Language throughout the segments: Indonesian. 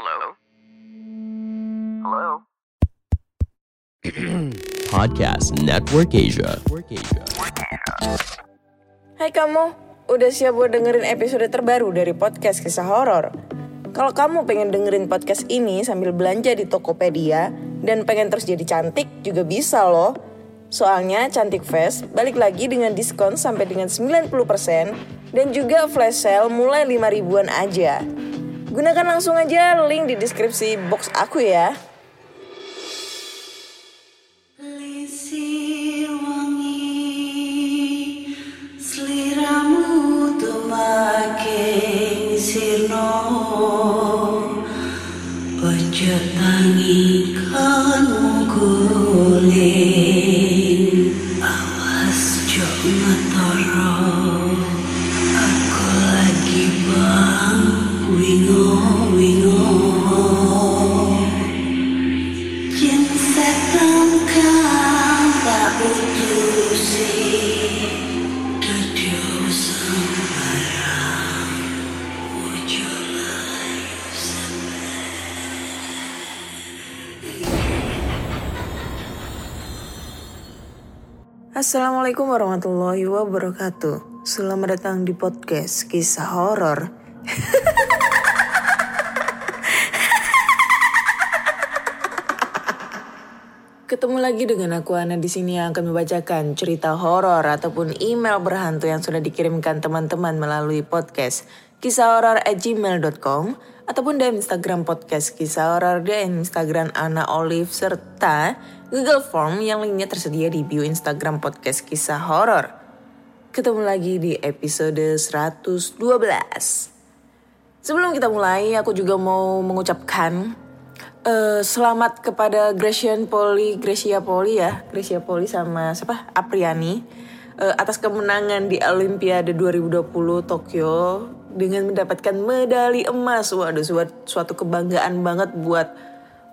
Hello? Hello? Podcast Network Asia. Hai kamu, udah siap buat dengerin episode terbaru dari podcast kisah horor? Kalau kamu pengen dengerin podcast ini sambil belanja di Tokopedia dan pengen terus jadi cantik juga bisa loh. Soalnya Cantik Fest balik lagi dengan diskon sampai dengan 90% dan juga flash sale mulai 5 ribuan aja. Gunakan langsung aja link di deskripsi box aku ya. Ojo tangi kan Assalamualaikum warahmatullahi wabarakatuh. Selamat datang di podcast kisah horor. Ketemu lagi dengan aku Ana di sini yang akan membacakan cerita horor ataupun email berhantu yang sudah dikirimkan teman-teman melalui podcast kisah horor at gmail.com ataupun di Instagram podcast kisah horor dan Instagram Ana Olive serta Google Form yang linknya tersedia di bio Instagram podcast kisah horor. Ketemu lagi di episode 112. Sebelum kita mulai, aku juga mau mengucapkan eh, selamat kepada Grecian Poli, Grecia Poli ya, Grecia Poli sama siapa? Apriani eh, atas kemenangan di Olimpiade 2020 Tokyo dengan mendapatkan medali emas. Waduh, suatu, suatu kebanggaan banget buat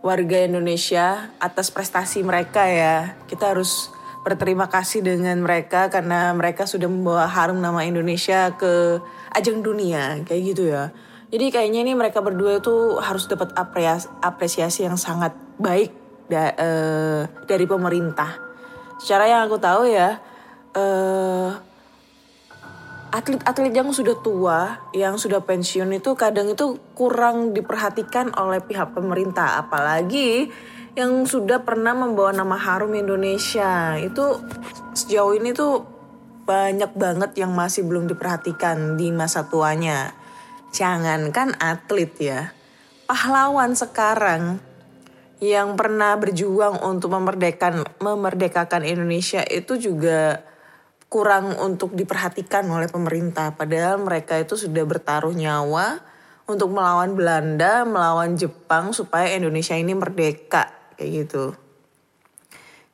warga Indonesia atas prestasi mereka ya. Kita harus berterima kasih dengan mereka karena mereka sudah membawa harum nama Indonesia ke ajang dunia kayak gitu ya. Jadi kayaknya ini mereka berdua itu harus dapat apresiasi, yang sangat baik eh, dari pemerintah. Secara yang aku tahu ya, eh, atlet-atlet yang sudah tua, yang sudah pensiun itu kadang itu kurang diperhatikan oleh pihak pemerintah, apalagi yang sudah pernah membawa nama harum Indonesia. Itu sejauh ini tuh banyak banget yang masih belum diperhatikan di masa tuanya. Jangankan atlet ya, pahlawan sekarang yang pernah berjuang untuk memerdekakan memerdekakan Indonesia itu juga kurang untuk diperhatikan oleh pemerintah. Padahal mereka itu sudah bertaruh nyawa untuk melawan Belanda, melawan Jepang supaya Indonesia ini merdeka kayak gitu.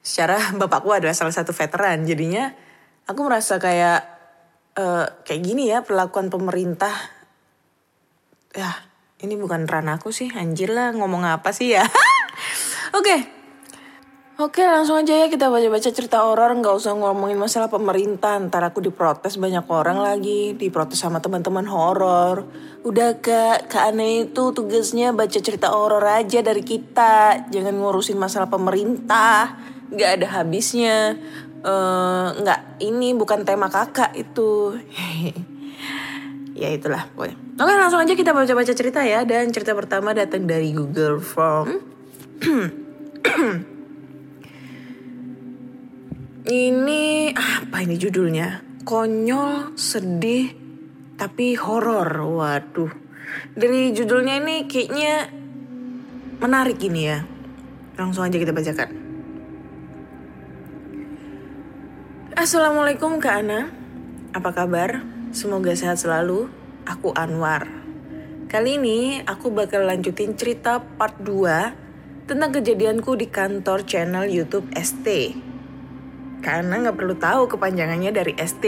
Secara bapakku adalah salah satu veteran, jadinya aku merasa kayak eh, kayak gini ya perlakuan pemerintah. Ya, ini bukan ranaku sih, anjir lah ngomong apa sih ya. Oke, Oke langsung aja ya kita baca-baca cerita horor. Nggak usah ngomongin masalah pemerintah. Ntar aku diprotes banyak orang lagi. Diprotes sama teman-teman horor. Udah kak. Kak Ane itu tugasnya baca cerita horor aja dari kita. Jangan ngurusin masalah pemerintah. Nggak ada habisnya. Eh, nggak ini bukan tema kakak itu. Ya itulah pokoknya. Oke langsung aja kita baca-baca cerita ya. Dan cerita pertama datang dari Google Form Ini apa ini judulnya? Konyol, sedih, tapi horor. Waduh. Dari judulnya ini kayaknya menarik ini ya. Langsung aja kita bacakan. Assalamualaikum Kak Ana. Apa kabar? Semoga sehat selalu. Aku Anwar. Kali ini aku bakal lanjutin cerita part 2 tentang kejadianku di kantor channel YouTube ST karena nggak perlu tahu kepanjangannya dari ST.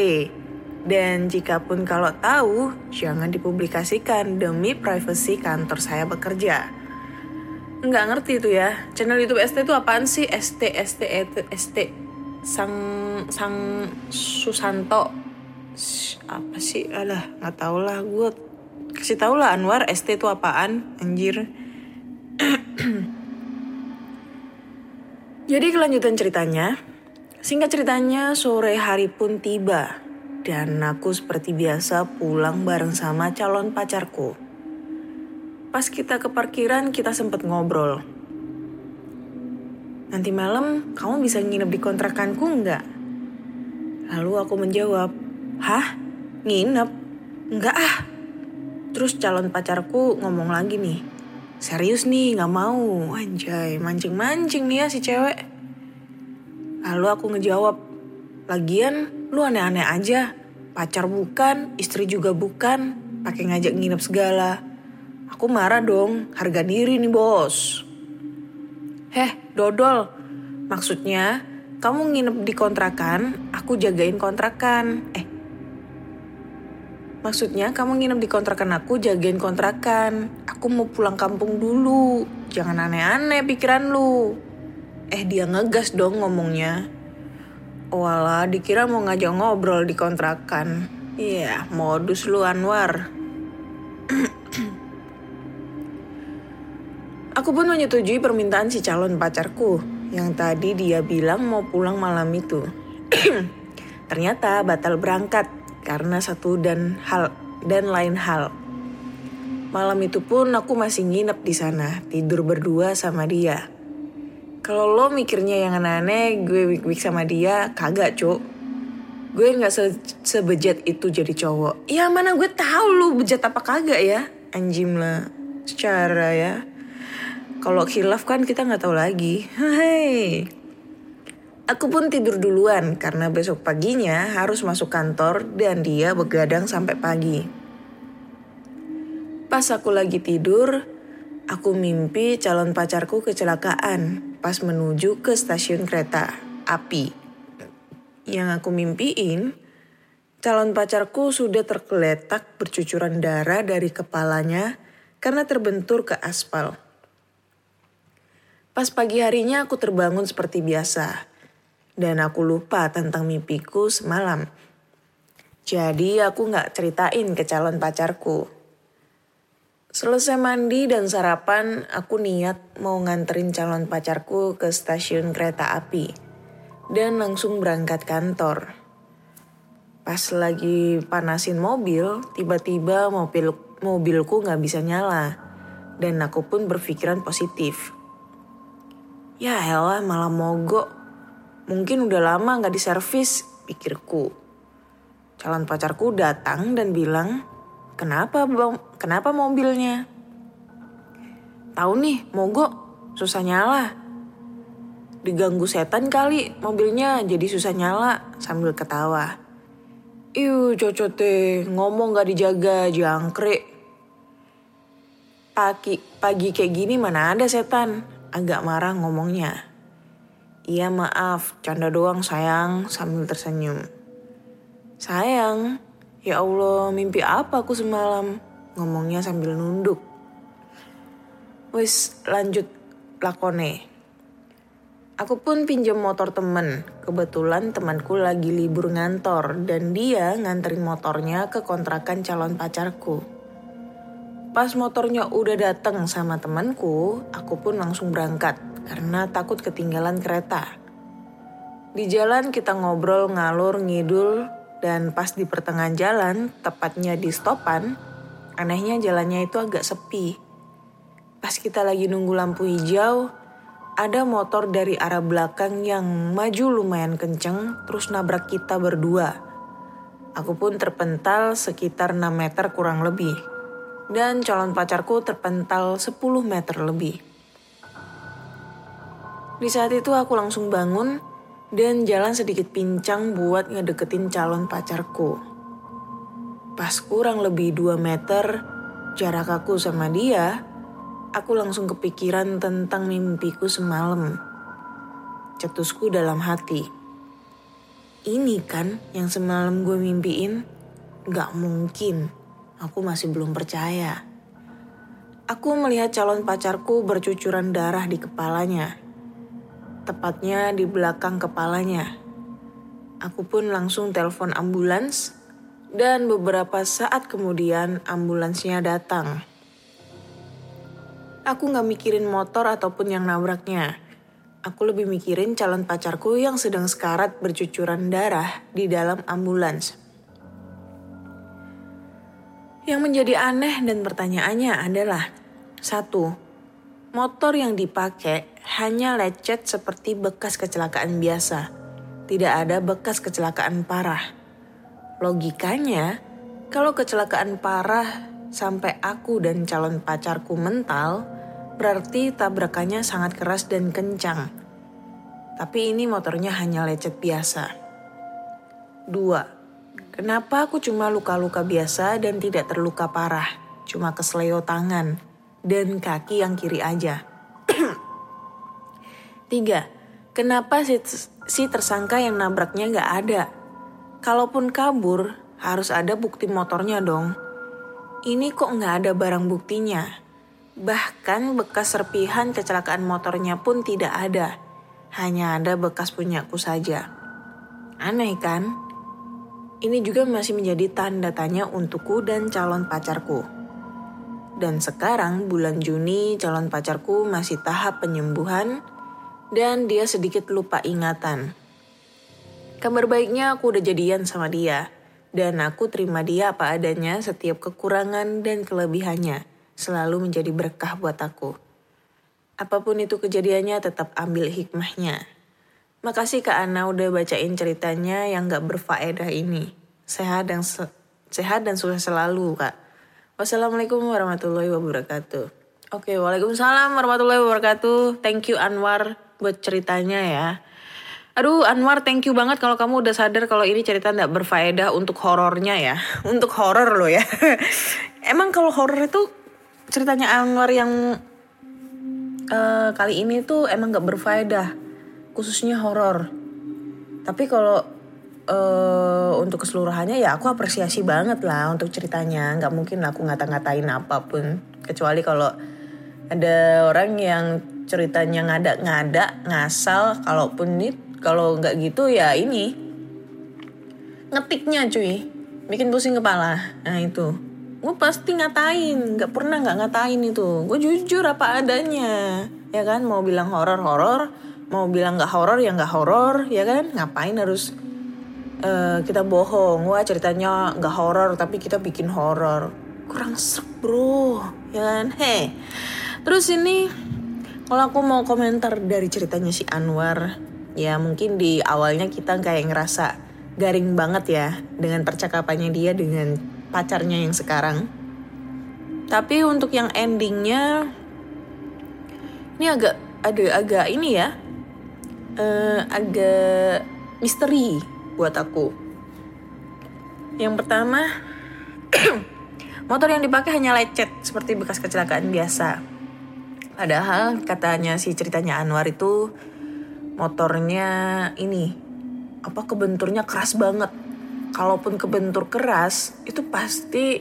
Dan jika pun kalau tahu, jangan dipublikasikan demi privasi kantor saya bekerja. Nggak ngerti itu ya, channel YouTube ST itu apaan sih? ST, ST, ST, ST, Sang, Sang Susanto. Apa sih? Alah, nggak tau lah. Gue kasih tau lah Anwar, ST itu apaan? Anjir. Jadi kelanjutan ceritanya, singkat ceritanya sore hari pun tiba dan aku seperti biasa pulang bareng sama calon pacarku. Pas kita ke parkiran kita sempat ngobrol. Nanti malam kamu bisa nginep di kontrakanku nggak? Lalu aku menjawab, hah? Nginep? Enggak ah. Terus calon pacarku ngomong lagi nih, serius nih nggak mau. Anjay, mancing-mancing nih ya si cewek. Lalu aku ngejawab, lagian lu aneh-aneh aja. Pacar bukan, istri juga bukan, pakai ngajak nginep segala. Aku marah dong, harga diri nih bos. Heh, dodol. Maksudnya, kamu nginep di kontrakan, aku jagain kontrakan. Eh, maksudnya kamu nginep di kontrakan aku, jagain kontrakan. Aku mau pulang kampung dulu. Jangan aneh-aneh pikiran lu. Eh, dia ngegas dong ngomongnya. Walah, dikira mau ngajak ngobrol di kontrakan. Iya, modus lu Anwar. Aku pun menyetujui permintaan si calon pacarku yang tadi dia bilang mau pulang malam itu. Ternyata batal berangkat karena satu dan hal dan lain hal. Malam itu pun aku masih nginep di sana, tidur berdua sama dia. Kalau lo mikirnya yang aneh-aneh, gue wik-wik sama dia, kagak cuk. Gue nggak se sebejat itu jadi cowok. Ya mana gue tahu lu bejat apa kagak ya, anjim lah. Secara ya. Kalau khilaf kan kita nggak tahu lagi. Hei. Aku pun tidur duluan karena besok paginya harus masuk kantor dan dia begadang sampai pagi. Pas aku lagi tidur, aku mimpi calon pacarku kecelakaan pas menuju ke stasiun kereta api. Yang aku mimpiin, calon pacarku sudah tergeletak bercucuran darah dari kepalanya karena terbentur ke aspal. Pas pagi harinya aku terbangun seperti biasa. Dan aku lupa tentang mimpiku semalam. Jadi aku gak ceritain ke calon pacarku. Selesai mandi dan sarapan, aku niat mau nganterin calon pacarku ke stasiun kereta api. Dan langsung berangkat kantor. Pas lagi panasin mobil, tiba-tiba mobil mobilku gak bisa nyala. Dan aku pun berpikiran positif. Ya elah malah mogok. Mungkin udah lama gak diservis, pikirku. Calon pacarku datang dan bilang, kenapa kenapa mobilnya? Tahu nih, mogok, susah nyala. Diganggu setan kali, mobilnya jadi susah nyala sambil ketawa. Iu cocote, ngomong gak dijaga, jangkrik. Pagi, pagi kayak gini mana ada setan, agak marah ngomongnya. Iya maaf, canda doang sayang sambil tersenyum. Sayang, ya Allah mimpi apa aku semalam? Ngomongnya sambil nunduk. Wis lanjut lakone. Aku pun pinjam motor temen. Kebetulan temanku lagi libur ngantor dan dia nganterin motornya ke kontrakan calon pacarku. Pas motornya udah dateng sama temanku, aku pun langsung berangkat karena takut ketinggalan kereta. Di jalan kita ngobrol ngalur ngidul dan pas di pertengahan jalan, tepatnya di stopan, anehnya jalannya itu agak sepi. Pas kita lagi nunggu lampu hijau, ada motor dari arah belakang yang maju lumayan kenceng terus nabrak kita berdua. Aku pun terpental sekitar 6 meter kurang lebih dan calon pacarku terpental 10 meter lebih. Di saat itu aku langsung bangun dan jalan sedikit pincang buat ngedeketin calon pacarku. Pas kurang lebih 2 meter jarak aku sama dia, aku langsung kepikiran tentang mimpiku semalam. Cetusku dalam hati. Ini kan yang semalam gue mimpiin? Gak mungkin aku masih belum percaya. Aku melihat calon pacarku bercucuran darah di kepalanya. Tepatnya di belakang kepalanya. Aku pun langsung telepon ambulans dan beberapa saat kemudian ambulansnya datang. Aku nggak mikirin motor ataupun yang nabraknya. Aku lebih mikirin calon pacarku yang sedang sekarat bercucuran darah di dalam ambulans. Yang menjadi aneh dan pertanyaannya adalah satu, motor yang dipakai hanya lecet seperti bekas kecelakaan biasa. Tidak ada bekas kecelakaan parah. Logikanya, kalau kecelakaan parah sampai aku dan calon pacarku mental, berarti tabrakannya sangat keras dan kencang. Tapi ini motornya hanya lecet biasa. Dua, kenapa aku cuma luka-luka biasa dan tidak terluka parah? Cuma kesleo tangan dan kaki yang kiri aja. Tiga, kenapa si, si tersangka yang nabraknya nggak ada? Kalaupun kabur, harus ada bukti motornya dong. Ini kok nggak ada barang buktinya. Bahkan bekas serpihan kecelakaan motornya pun tidak ada. Hanya ada bekas punyaku saja. Aneh kan? Ini juga masih menjadi tanda tanya untukku dan calon pacarku. Dan sekarang bulan Juni calon pacarku masih tahap penyembuhan dan dia sedikit lupa ingatan. Kabar baiknya aku udah jadian sama dia dan aku terima dia apa adanya setiap kekurangan dan kelebihannya selalu menjadi berkah buat aku. Apa pun itu kejadiannya tetap ambil hikmahnya. Makasih Kak Ana udah bacain ceritanya yang gak berfaedah ini. Sehat dan se sehat dan sukses selalu Kak. Wassalamualaikum warahmatullahi wabarakatuh. Oke, waalaikumsalam warahmatullahi wabarakatuh. Thank you Anwar buat ceritanya ya. Aduh Anwar thank you banget kalau kamu udah sadar kalau ini cerita tidak berfaedah untuk horornya ya. Untuk horor loh ya. Emang kalau horor itu ceritanya Anwar yang uh, kali ini tuh emang gak berfaedah. Khususnya horor. Tapi kalau uh, untuk keseluruhannya ya aku apresiasi banget lah untuk ceritanya. Gak mungkin aku ngata-ngatain apa pun. Kecuali kalau ada orang yang ceritanya ngada-ngada, ngasal, kalaupun itu kalau nggak gitu ya ini. Ngetiknya cuy. Bikin pusing kepala. Nah itu. Gue pasti ngatain. Nggak pernah nggak ngatain itu. Gue jujur apa adanya. Ya kan? Mau bilang horor horor mau bilang nggak horor ya nggak horor ya kan? Ngapain harus uh, kita bohong? Wah ceritanya nggak horor tapi kita bikin horor. Kurang seru bro. Ya kan? Heh terus ini kalau aku mau komentar dari ceritanya si Anwar ya mungkin di awalnya kita kayak ngerasa garing banget ya dengan percakapannya dia dengan pacarnya yang sekarang. Tapi untuk yang endingnya ini agak ada agak ini ya uh, agak misteri buat aku. Yang pertama motor yang dipakai hanya lecet seperti bekas kecelakaan biasa. Padahal katanya si ceritanya Anwar itu motornya ini apa kebenturnya keras banget. Kalaupun kebentur keras itu pasti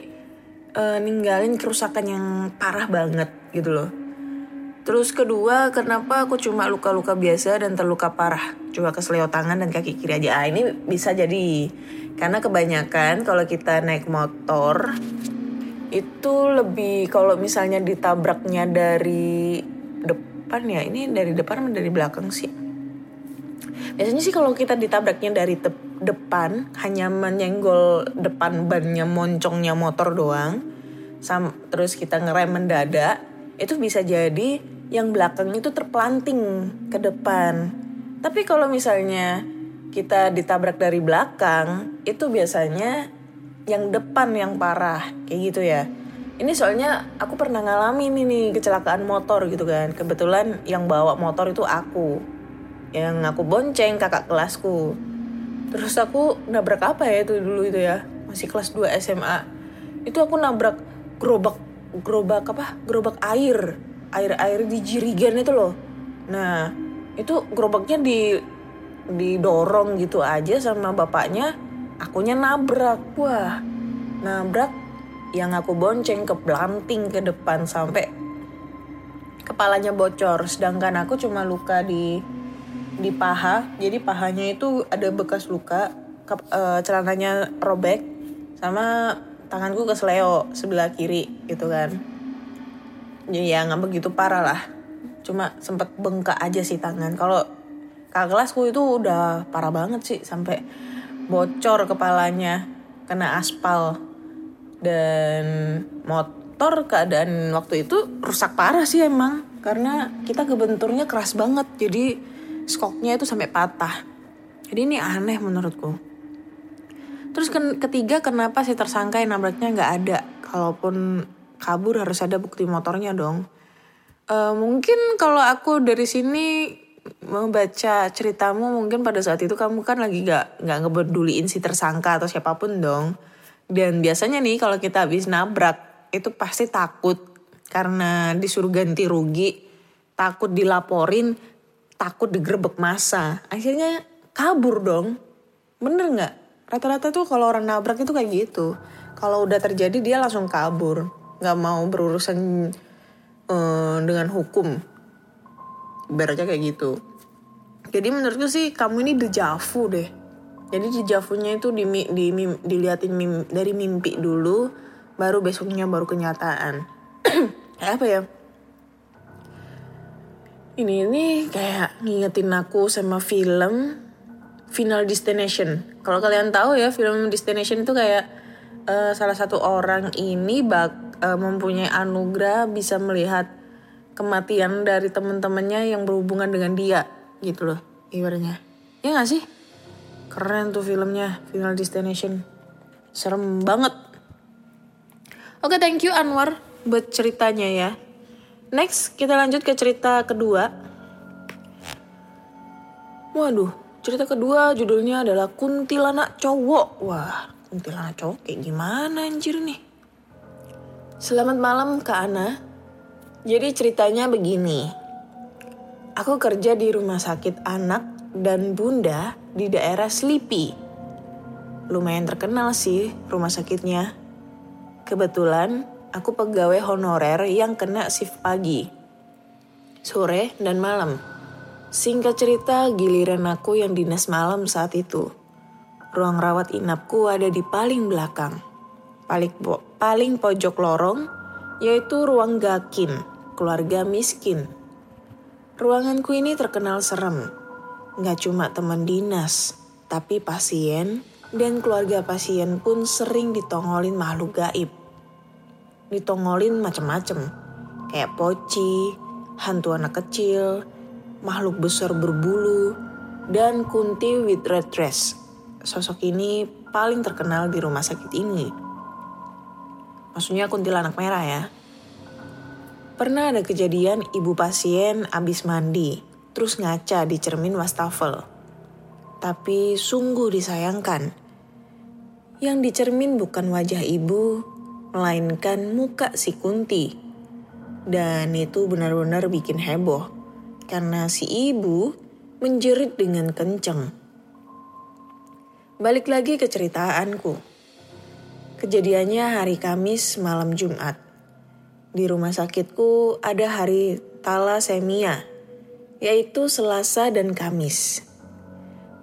uh, ninggalin kerusakan yang parah banget gitu loh. Terus kedua, kenapa aku cuma luka-luka biasa dan terluka parah? Cuma kesleo tangan dan kaki kiri aja. Ah, ini bisa jadi. Karena kebanyakan kalau kita naik motor itu lebih kalau misalnya ditabraknya dari depan ya. Ini dari depan atau dari belakang sih? Biasanya sih kalau kita ditabraknya dari depan hanya menyenggol depan bannya moncongnya motor doang, sam terus kita ngerem mendadak, itu bisa jadi yang belakang itu terpelanting ke depan. Tapi kalau misalnya kita ditabrak dari belakang, itu biasanya yang depan yang parah, kayak gitu ya. Ini soalnya aku pernah ngalamin ini kecelakaan motor gitu kan. Kebetulan yang bawa motor itu aku. Yang aku bonceng kakak kelasku. Terus aku nabrak apa ya itu dulu itu ya? Masih kelas 2 SMA itu aku nabrak gerobak gerobak apa? Gerobak air. Air air di jirigan itu loh. Nah itu gerobaknya di didorong gitu aja sama bapaknya akunya nabrak. Wah nabrak yang aku bonceng ke planting ke depan sampai kepalanya bocor. Sedangkan aku cuma luka di di paha. Jadi pahanya itu ada bekas luka ke, uh, celananya robek sama tanganku kesleo sebelah kiri gitu kan. Ya nggak begitu parah lah. Cuma sempet bengkak aja sih tangan. Kalau kelasku itu udah parah banget sih sampai bocor kepalanya kena aspal. Dan motor keadaan waktu itu rusak parah sih emang karena kita kebenturnya keras banget jadi skoknya itu sampai patah. Jadi ini aneh menurutku. Terus ketiga kenapa si tersangka yang nabraknya nggak ada? Kalaupun kabur harus ada bukti motornya dong. Eh, mungkin kalau aku dari sini membaca ceritamu mungkin pada saat itu kamu kan lagi gak nggak ngepeduliin si tersangka atau siapa pun dong. Dan biasanya nih kalau kita habis nabrak itu pasti takut. Karena disuruh ganti rugi takut dilaporin takut digerebek masa. Akhirnya kabur dong. Bener nggak? Rata-rata tuh kalau orang nabrak itu kayak gitu. Kalau udah terjadi dia langsung kabur. Nggak mau berurusan eh, dengan hukum ibaratnya kayak gitu. Jadi menurutku sih kamu ini dejavu deh. Jadi dejavunya itu di, di, diliatin mim- dari mimpi dulu baru besoknya baru kenyataan. Kayak apa ya? Ini ini kayak ngingetin aku sama film Final Destination. Kalau kalian tahu ya film Destination itu kayak eh, salah satu orang ini bak eh, mempunyai anugerah bisa melihat kematian dari teman-temannya yang berhubungan dengan dia gitu loh ibaratnya. Ya gak sih? Keren tuh filmnya Final Destination. Serem banget. Oke, thank you Anwar buat ceritanya ya. Next, kita lanjut ke cerita kedua. Waduh, cerita kedua judulnya adalah Kuntilanak Cowok. Wah, kuntilanak cowok kayak gimana anjir nih? Selamat malam Kak Ana. Jadi ceritanya begini. Aku kerja di rumah sakit anak dan bunda di daerah Sleepy. Lumayan terkenal sih rumah sakitnya. Kebetulan aku pegawai honorer yang kena shift pagi, sore, dan malam. Singkat cerita, giliran aku yang dinas malam saat itu. Ruang rawat inapku ada di paling belakang. Paling, paling pojok lorong, yaitu ruang gakin, keluarga miskin. Ruanganku ini terkenal serem. Gak cuma teman dinas, tapi pasien dan keluarga pasien pun sering ditongolin makhluk gaib ditongolin macem-macem. Kayak poci, hantu anak kecil, makhluk besar berbulu, dan kunti with red dress. Sosok ini paling terkenal di rumah sakit ini. Maksudnya kuntilanak merah ya. Pernah ada kejadian ibu pasien abis mandi, terus ngaca di cermin wastafel. Tapi sungguh disayangkan. Yang dicermin bukan wajah ibu, melainkan muka si Kunti. Dan itu benar-benar bikin heboh karena si ibu menjerit dengan kenceng. Balik lagi ke ceritaanku. Kejadiannya hari Kamis malam Jumat. Di rumah sakitku ada hari talasemia, yaitu Selasa dan Kamis.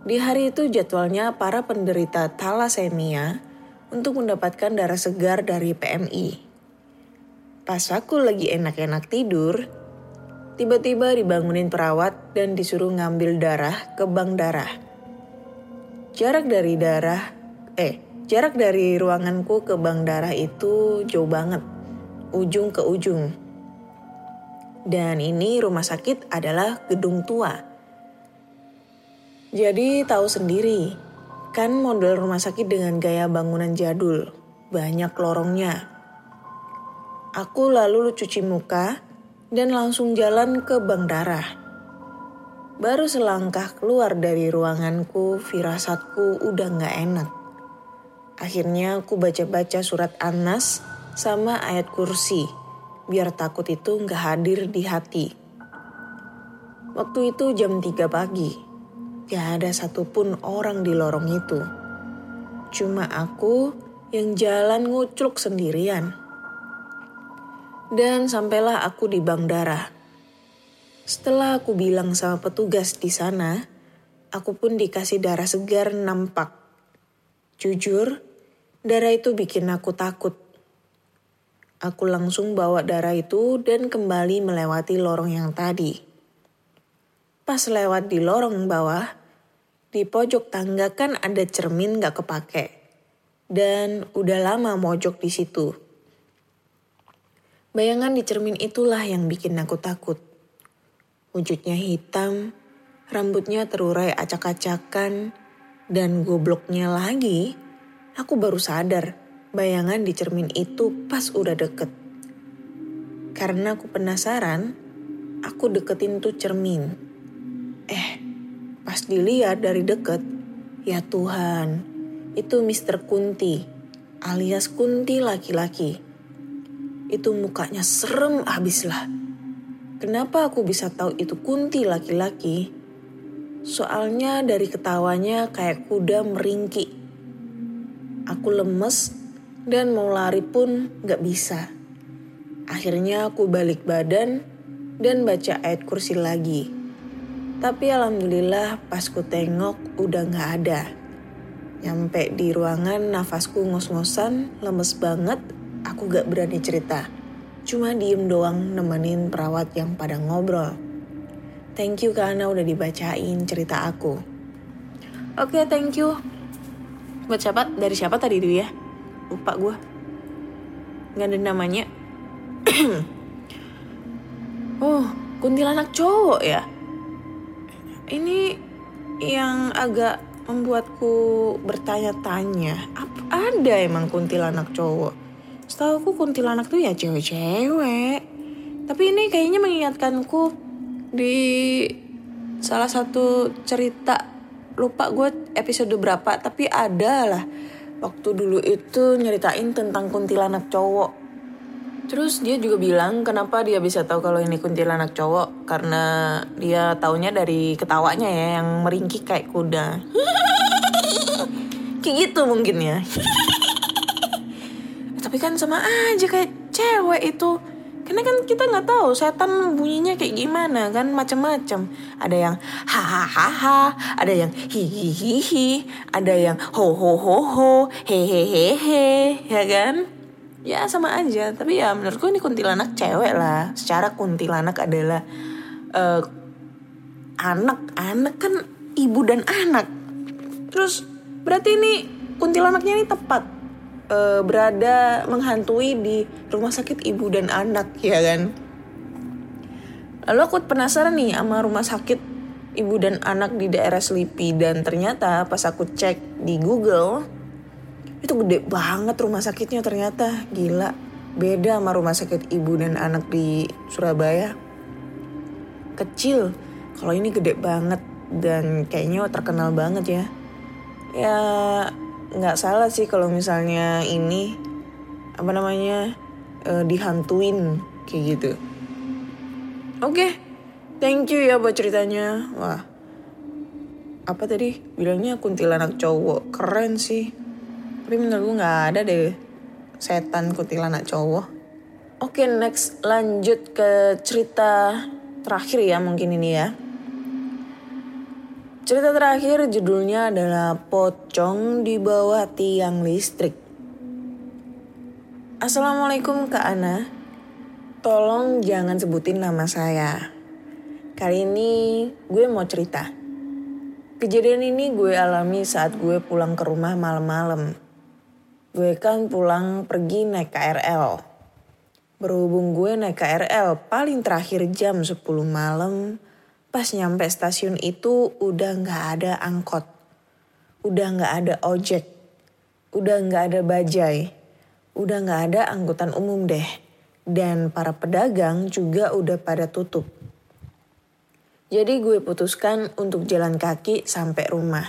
Di hari itu jadwalnya para penderita talasemia untuk mendapatkan darah segar dari PMI. Pas aku lagi enak-enak tidur, tiba-tiba dibangunin perawat dan disuruh ngambil darah ke bank darah. Jarak dari darah, eh, jarak dari ruanganku ke bank darah itu jauh banget, ujung ke ujung. Dan ini rumah sakit adalah gedung tua. Jadi tahu sendiri, kan model rumah sakit dengan gaya bangunan jadul, banyak lorongnya. Aku lalu cuci muka dan langsung jalan ke bank darah. Baru selangkah keluar dari ruanganku, firasatku udah gak enak. Akhirnya aku baca-baca surat Anas sama ayat kursi, biar takut itu gak hadir di hati. Waktu itu jam 3 pagi, gak ada satupun orang di lorong itu. Cuma aku yang jalan ngucluk sendirian. Dan sampailah aku di bank darah. Setelah aku bilang sama petugas di sana, aku pun dikasih darah segar nampak. Jujur, darah itu bikin aku takut. Aku langsung bawa darah itu dan kembali melewati lorong yang tadi. Pas lewat di lorong bawah, di pojok tangga kan ada cermin gak kepake. Dan udah lama mojok di situ. Bayangan di cermin itulah yang bikin aku takut. Wujudnya hitam, rambutnya terurai acak-acakan, dan gobloknya lagi, aku baru sadar bayangan di cermin itu pas udah deket. Karena aku penasaran, aku deketin tuh cermin. Eh, pas dilihat dari deket, ya Tuhan, itu Mr. Kunti, alias Kunti laki-laki. Itu mukanya serem abis lah. Kenapa aku bisa tahu itu Kunti laki-laki? Soalnya dari ketawanya kayak kuda meringki. Aku lemes dan mau lari pun gak bisa. Akhirnya aku balik badan dan baca ayat kursi lagi. Tapi alhamdulillah pas ku tengok udah gak ada. Nyampe di ruangan nafasku ngos-ngosan, lemes banget, aku gak berani cerita. Cuma diem doang nemenin perawat yang pada ngobrol. Thank you karena udah dibacain cerita aku. Oke, thank you. Buat siapa? Dari siapa tadi dulu ya? Lupa gue nggak ada namanya. Oh kuntilanak cowok ya? Ini yang agak membuatku bertanya-tanya apa ada emang kuntilanak cowok? Setahu aku kuntilanak tuh ya cewek-cewek. Tapi ini kayaknya mengingatkanku di salah satu cerita lupa gue episode berapa tapi ada lah waktu dulu itu nyeritain tentang kuntilanak cowok. Terus dia juga bilang kenapa dia bisa tahu kalau ini kuntilanak cowok karena dia taunya dari ketawanya ya yang meringkik kayak kuda. kayak gitu mungkin ya. Tapi kan sama aja kayak cewek itu. Karena kan kita nggak tahu setan bunyinya kayak gimana kan macam-macam. Ada yang hahaha, ada yang hihihihi, ada yang ho ho ho ho, hehehehe, ya kan? Ya sama aja. Tapi ya menurutku ini kuntilanak cewek lah. Secara kuntilanak adalah uh, anak, anak kan ibu dan anak. Terus berarti ini kuntilanaknya ini tepat uh, berada menghantui di rumah sakit ibu dan anak. Ya kan? Lalu aku penasaran nih sama rumah sakit ibu dan anak di daerah Selipi. Dan ternyata pas aku cek di Google itu gede banget rumah sakitnya ternyata. Gila beda sama rumah sakit ibu dan anak di Surabaya. Kecil kalau ini gede banget. Dan kayaknya terkenal banget ya. Ya nggak salah sih kalau misalnya ini apa namanya uh, dihantuin kayak gitu. Oke, okay. thank you ya buat ceritanya. Wah, apa tadi bilangnya kuntilanak cowok keren sih. Tapi menurut gue nggak ada deh setan kuntilanak cowok. Oke, okay, next lanjut ke cerita terakhir ya mungkin ini ya. Cerita terakhir judulnya adalah Pocong di bawah tiang listrik. Assalamualaikum Kak Ana. Tolong jangan sebutin nama saya. Kali ini gue mau cerita. Kejadian ini gue alami saat gue pulang ke rumah malam-malam. Gue kan pulang pergi naik KRL. Berhubung gue naik KRL paling terakhir jam 10 malam, Pas nyampe stasiun itu udah nggak ada angkot, udah nggak ada ojek, udah nggak ada bajai, udah nggak ada angkutan umum deh. Dan para pedagang juga udah pada tutup. Jadi gue putuskan untuk jalan kaki sampai rumah.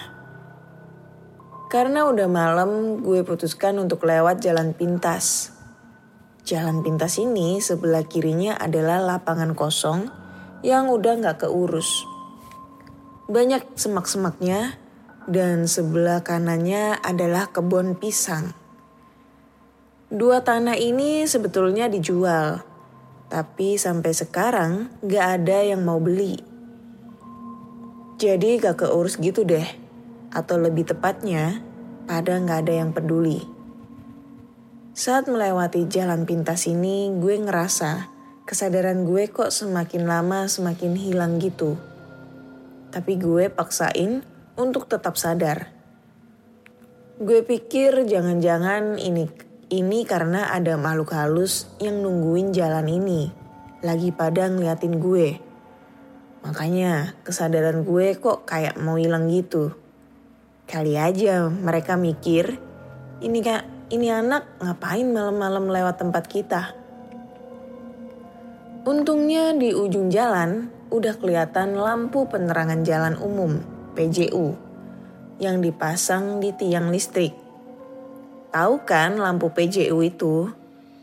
Karena udah malam, gue putuskan untuk lewat jalan pintas. Jalan pintas ini sebelah kirinya adalah lapangan kosong yang udah gak keurus. Banyak semak-semaknya dan sebelah kanannya adalah kebun pisang. Dua tanah ini sebetulnya dijual, tapi sampai sekarang gak ada yang mau beli. Jadi gak keurus gitu deh, atau lebih tepatnya pada gak ada yang peduli. Saat melewati jalan pintas ini, gue ngerasa kesadaran gue kok semakin lama semakin hilang gitu. Tapi gue paksain untuk tetap sadar. Gue pikir jangan-jangan ini ini karena ada makhluk halus yang nungguin jalan ini. Lagi pada ngeliatin gue. Makanya kesadaran gue kok kayak mau hilang gitu. Kali aja mereka mikir, ini kak, ini anak ngapain malam-malam lewat tempat kita? Untungnya di ujung jalan udah kelihatan lampu penerangan jalan umum PJU yang dipasang di tiang listrik. Tahu kan lampu PJU itu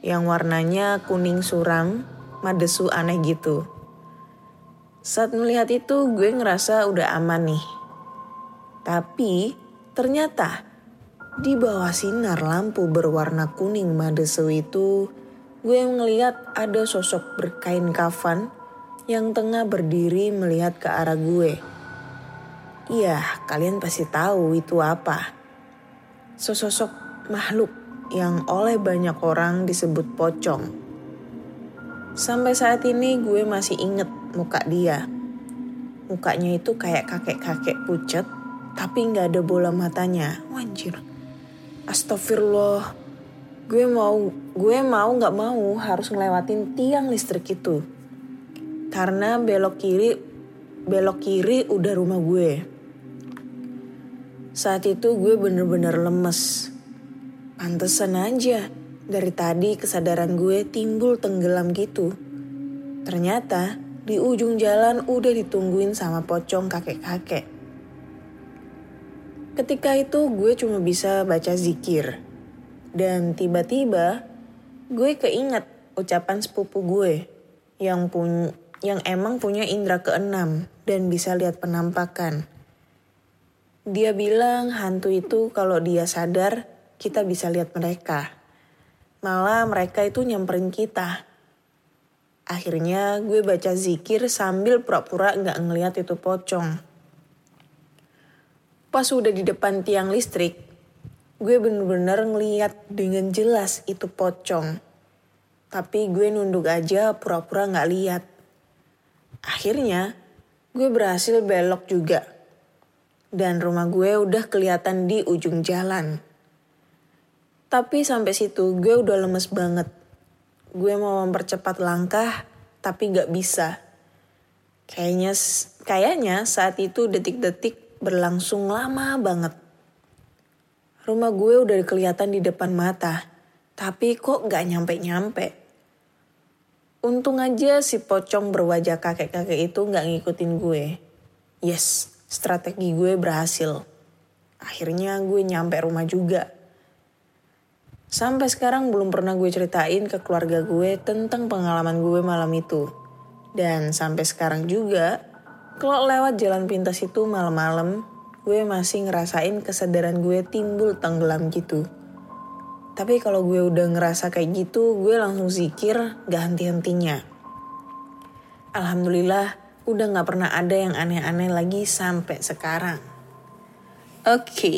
yang warnanya kuning suram, madesu aneh gitu. Saat melihat itu gue ngerasa udah aman nih. Tapi ternyata di bawah sinar lampu berwarna kuning madesu itu gue ngeliat ada sosok berkain kafan yang tengah berdiri melihat ke arah gue. Iya, kalian pasti tahu itu apa. Sosok makhluk yang oleh banyak orang disebut pocong. Sampai saat ini gue masih inget muka dia. Mukanya itu kayak kakek-kakek pucet, tapi nggak ada bola matanya. Wanjir. Astagfirullah, gue mau gue mau nggak mau harus ngelewatin tiang listrik itu. Karena belok kiri belok kiri udah rumah gue. Saat itu gue bener-bener lemes. Pantesan aja dari tadi kesadaran gue timbul tenggelam gitu. Ternyata di ujung jalan udah ditungguin sama pocong kakek-kakek. Ketika itu gue cuma bisa baca zikir dan tiba-tiba gue keinget ucapan sepupu gue yang pun yang emang punya indera keenam dan bisa lihat penampakan. Dia bilang hantu itu kalau dia sadar kita bisa lihat mereka. Malah mereka itu nyamperin kita. Akhirnya gue baca zikir sambil pura-pura nggak ngeliat itu pocong. Pas udah di depan tiang listrik, gue bener-bener ngeliat dengan jelas itu pocong. Tapi gue nunduk aja pura-pura gak lihat. Akhirnya gue berhasil belok juga. Dan rumah gue udah kelihatan di ujung jalan. Tapi sampai situ gue udah lemes banget. Gue mau mempercepat langkah tapi gak bisa. Kayaknya kayaknya saat itu detik-detik berlangsung lama banget. Rumah gue udah kelihatan di depan mata, tapi kok gak nyampe-nyampe. Untung aja si pocong berwajah kakek-kakek itu gak ngikutin gue. Yes, strategi gue berhasil. Akhirnya gue nyampe rumah juga. Sampai sekarang belum pernah gue ceritain ke keluarga gue tentang pengalaman gue malam itu. Dan sampai sekarang juga, kalau lewat jalan pintas itu malam-malam, gue masih ngerasain kesadaran gue timbul tenggelam gitu. Tapi kalau gue udah ngerasa kayak gitu, gue langsung zikir gak henti-hentinya. Alhamdulillah, udah gak pernah ada yang aneh-aneh lagi sampai sekarang. Oke, okay.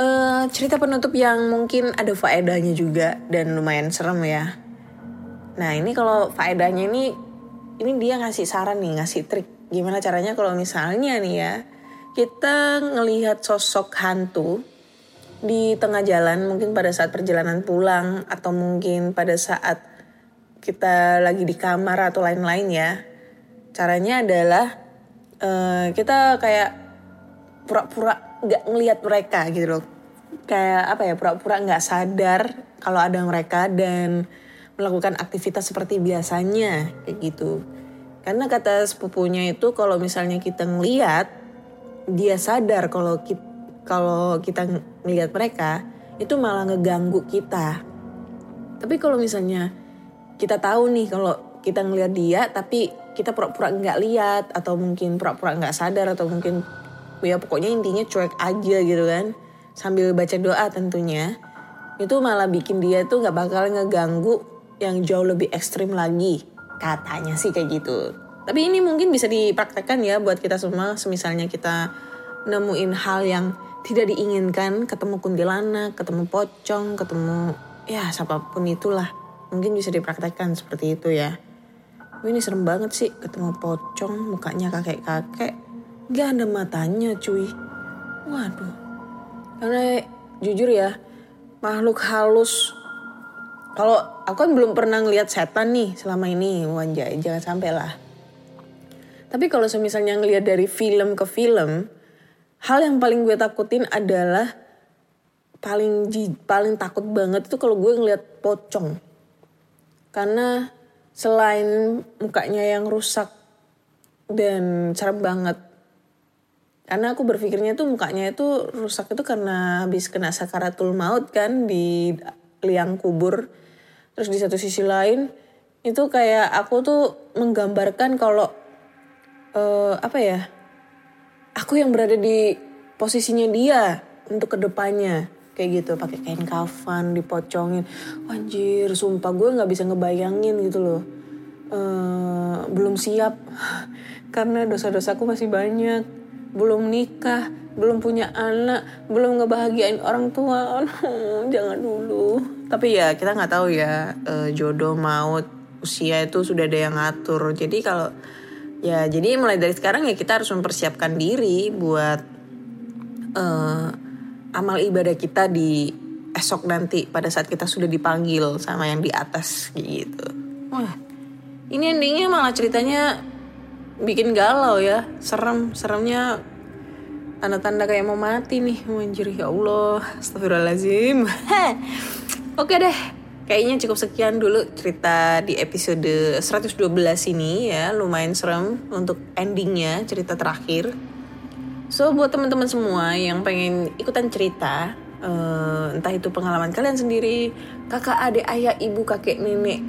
uh, cerita penutup yang mungkin ada faedahnya juga dan lumayan serem ya. Nah ini kalau faedahnya ini, ini dia ngasih saran nih, ngasih trik. Gimana caranya kalau misalnya nih ya, kita ngelihat sosok hantu di tengah jalan mungkin pada saat perjalanan pulang atau mungkin pada saat kita lagi di kamar atau lain-lain ya. Caranya adalah uh, kita kayak pura-pura nggak ngelihat mereka gitu loh. Kayak apa ya pura-pura nggak sadar kalau ada mereka dan melakukan aktivitas seperti biasanya kayak gitu. Karena kata sepupunya itu kalau misalnya kita ngelihat dia sadar kalau kita kalau kita ngelihat mereka itu malah ngeganggu kita. Tapi kalau misalnya kita tahu nih kalau kita ngelihat dia tapi kita pura-pura nggak lihat atau mungkin pura-pura nggak sadar atau mungkin ya pokoknya intinya cuek aja gitu kan sambil baca doa tentunya itu malah bikin dia tuh nggak bakal ngeganggu yang jauh lebih ekstrim lagi katanya sih kayak gitu tapi ini mungkin bisa dipraktekkan ya buat kita semua. Misalnya kita nemuin hal yang tidak diinginkan, ketemu kuntilanak, ketemu pocong, ketemu ya siapa pun itulah. Mungkin bisa dipraktekkan seperti itu ya. Ini serem banget sih ketemu pocong, mukanya kakek-kakek. Gak ada matanya cuy. Waduh. Karena jujur ya, makhluk halus kalau aku kan belum pernah ngelihat setan nih selama ini wanjai jangan sampai lah tapi kalau misalnya ngelihat dari film ke film hal yang paling gue takutin adalah paling paling takut banget itu kalau gue ngelihat pocong. Karena selain mukanya yang rusak dan serem banget karena aku berpikirnya tuh mukanya itu rusak itu karena habis kena sakaratul maut kan di liang kubur. Terus di satu sisi lain itu kayak aku tuh menggambarkan kalau uh, apa ya? Aku yang berada di posisinya dia untuk ke depannya. Kayak gitu pakai kain kafan dipocongin. Anjir sumpah gue nggak bisa ngebayangin gitu loh. Uh, belum siap. Karena dosa-dosaku masih banyak. Belum nikah belum punya anak belum ngebahagiain orang tua. Jangan dulu. Tapi ya kita nggak tahu ya uh, jodoh maut usia itu sudah ada yang ngatur. Jadi kalau ya jadi mulai dari sekarang ya kita harus mempersiapkan diri buat uh, amal ibadah kita di esok nanti pada saat kita sudah dipanggil sama yang di atas gitu. Wah ini endingnya malah ceritanya bikin galau ya. Serem seremnya tanda-tanda kayak mau mati nih anjir ya Allah astagfirullahaladzim. Oke deh, kayaknya cukup sekian dulu cerita di episode 112 ini ya, lumayan serem untuk endingnya cerita terakhir. So buat teman-teman semua yang pengen ikutan cerita, uh, entah itu pengalaman kalian sendiri, kakak, adik, ayah, ibu, kakek, nenek,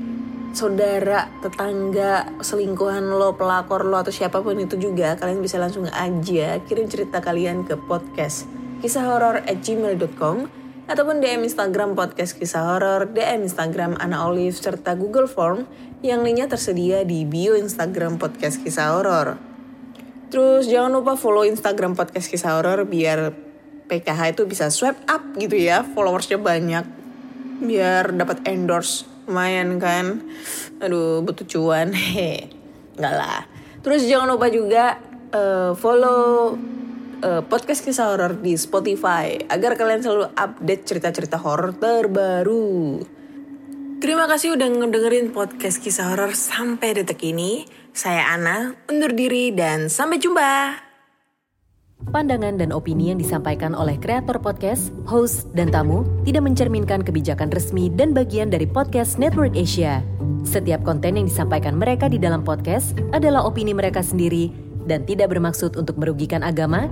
saudara, tetangga, selingkuhan lo, pelakor lo atau siapa pun itu juga, kalian bisa langsung aja kirim cerita kalian ke podcast kisah horor at gmail.com ataupun DM Instagram podcast kisah horor, DM Instagram Ana Olive, serta Google Form yang lainnya tersedia di bio Instagram podcast kisah horor. Terus jangan lupa follow Instagram podcast kisah horor biar PKH itu bisa swipe up gitu ya, followersnya banyak, biar dapat endorse lumayan kan. Aduh butuh cuan, hehe, nggak lah. Terus jangan lupa juga uh, follow uh, podcast kisah horor di Spotify agar kalian selalu update cerita-cerita horor terbaru. Terima kasih udah ngedengerin podcast kisah horor sampai detik ini. Saya Ana, undur diri dan sampai jumpa. Pandangan dan opini yang disampaikan oleh kreator podcast, host, dan tamu tidak mencerminkan kebijakan resmi dan bagian dari podcast Network Asia. Setiap konten yang disampaikan mereka di dalam podcast adalah opini mereka sendiri dan tidak bermaksud untuk merugikan agama,